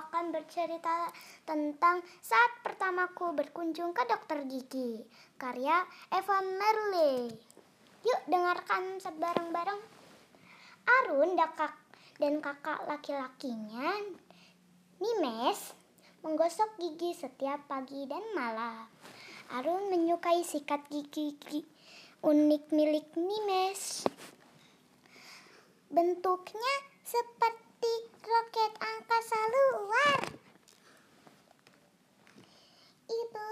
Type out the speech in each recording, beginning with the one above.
akan bercerita tentang saat pertamaku berkunjung ke dokter gigi. Karya Evan Merle. Yuk dengarkan sebarang-bareng. Arun dan kakak laki-lakinya, Nimes, menggosok gigi setiap pagi dan malam. Arun menyukai sikat gigi, gigi unik milik Nimes. Bentuknya seperti roket angkasa luar. Ibu,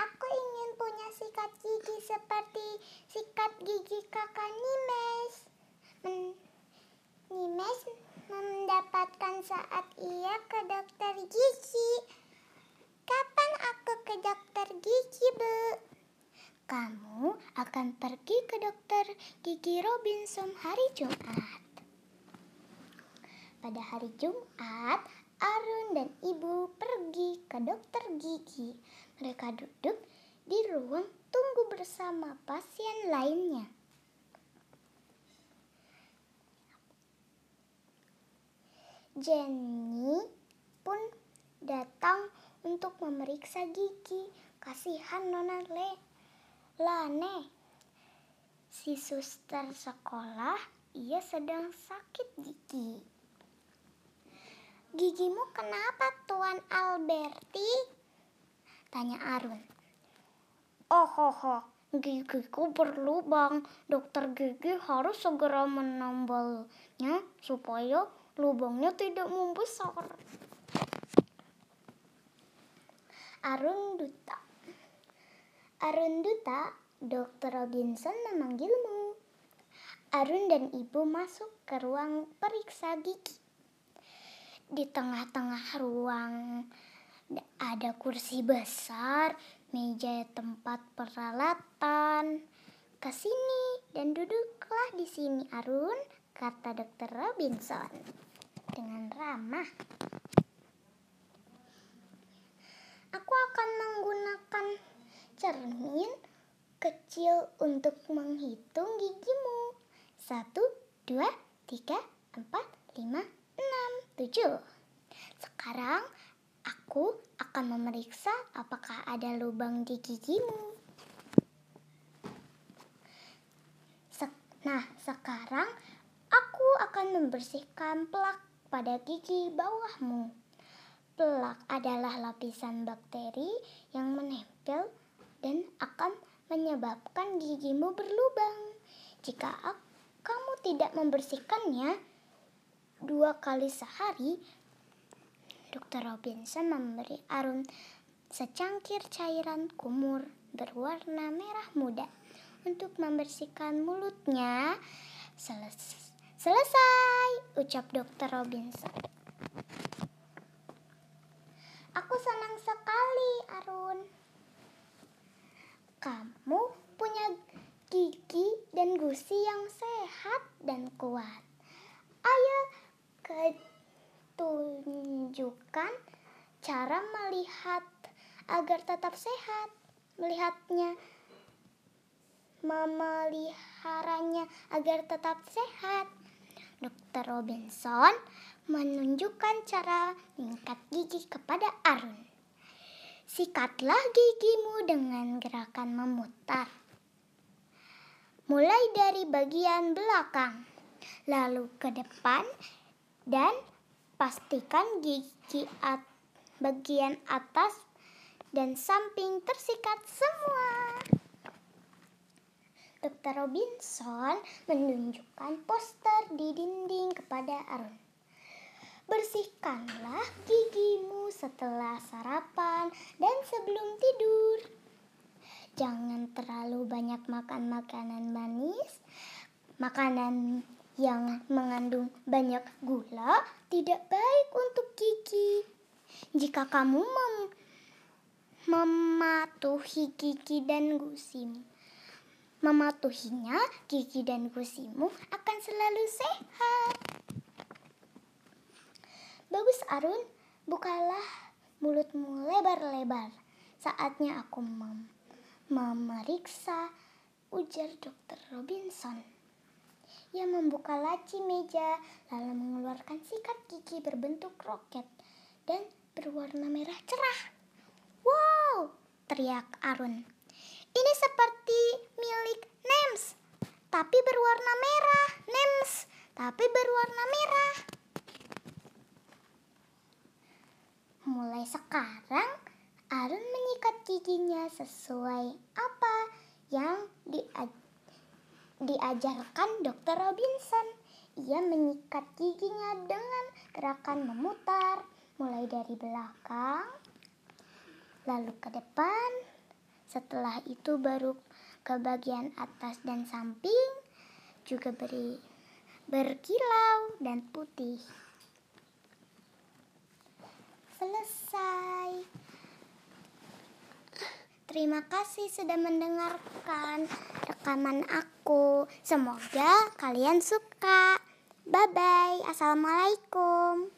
aku ingin punya sikat gigi seperti sikat gigi kakak Nimes. Men Nimes mendapatkan saat ia ke dokter gigi. Kapan aku ke dokter gigi, Bu? Kamu akan pergi ke dokter gigi Robinson hari Jumat. Pada hari Jumat, Arun dan ibu pergi ke dokter gigi. Mereka duduk di ruang tunggu bersama pasien lainnya. Jenny pun datang untuk memeriksa gigi. Kasihan Nona Le. Lane. Si suster sekolah, ia sedang sakit gigi. Gigimu kenapa Tuan Alberti? Tanya Arun. Oh, ho, ho. gigiku berlubang. Dokter gigi harus segera menambalnya supaya lubangnya tidak membesar. Arun Duta Arun Duta, Dokter Robinson memanggilmu. Arun dan ibu masuk ke ruang periksa gigi. Di tengah-tengah ruang ada kursi besar, meja tempat peralatan. Ke sini dan duduklah di sini Arun, kata dokter Robinson dengan ramah. Aku akan menggunakan cermin kecil untuk menghitung gigimu. Satu, dua, tiga, empat, lima, enam, tujuh. Sekarang aku akan memeriksa apakah ada lubang di gigimu. nah, sekarang aku akan membersihkan plak pada gigi bawahmu. Plak adalah lapisan bakteri yang menempel dan akan menyebabkan gigimu berlubang. Jika kamu tidak membersihkannya, dua kali sehari, Dr. Robinson memberi Arun secangkir cairan kumur berwarna merah muda untuk membersihkan mulutnya. Seles selesai, ucap Dr. Robinson. Aku senang sekali, Arun. Kamu punya gigi dan gusi yang sehat dan kuat. Ayo ketunjukkan cara melihat agar tetap sehat. Melihatnya memeliharanya agar tetap sehat. Dokter Robinson menunjukkan cara mengikat gigi kepada Arun. Sikatlah gigimu dengan gerakan memutar. Mulai dari bagian belakang, lalu ke depan dan pastikan gigi at bagian atas dan samping tersikat semua. Dr. Robinson menunjukkan poster di dinding kepada Arun. Bersihkanlah gigimu setelah sarapan dan sebelum tidur. Jangan terlalu banyak makan makanan manis, makanan yang mengandung banyak gula tidak baik untuk gigi. Jika kamu mem mematuhi gigi dan gusimu, mematuhinya, gigi dan gusimu akan selalu sehat. Bagus Arun, bukalah mulutmu lebar-lebar. Saatnya aku mem memeriksa, ujar dokter Robinson. Ia membuka laci meja, lalu mengeluarkan sikat gigi berbentuk roket dan berwarna merah cerah. Wow, teriak Arun. Ini seperti milik Nems, tapi berwarna merah. Nems, tapi berwarna merah. Mulai sekarang, Arun menyikat giginya sesuai apa yang diajarkan Dr. Robinson. Ia menyikat giginya dengan gerakan memutar, mulai dari belakang, lalu ke depan. Setelah itu baru ke bagian atas dan samping, juga beri berkilau dan putih. Selesai. Terima kasih sudah mendengarkan rekaman aku. Semoga kalian suka. Bye bye. Assalamualaikum.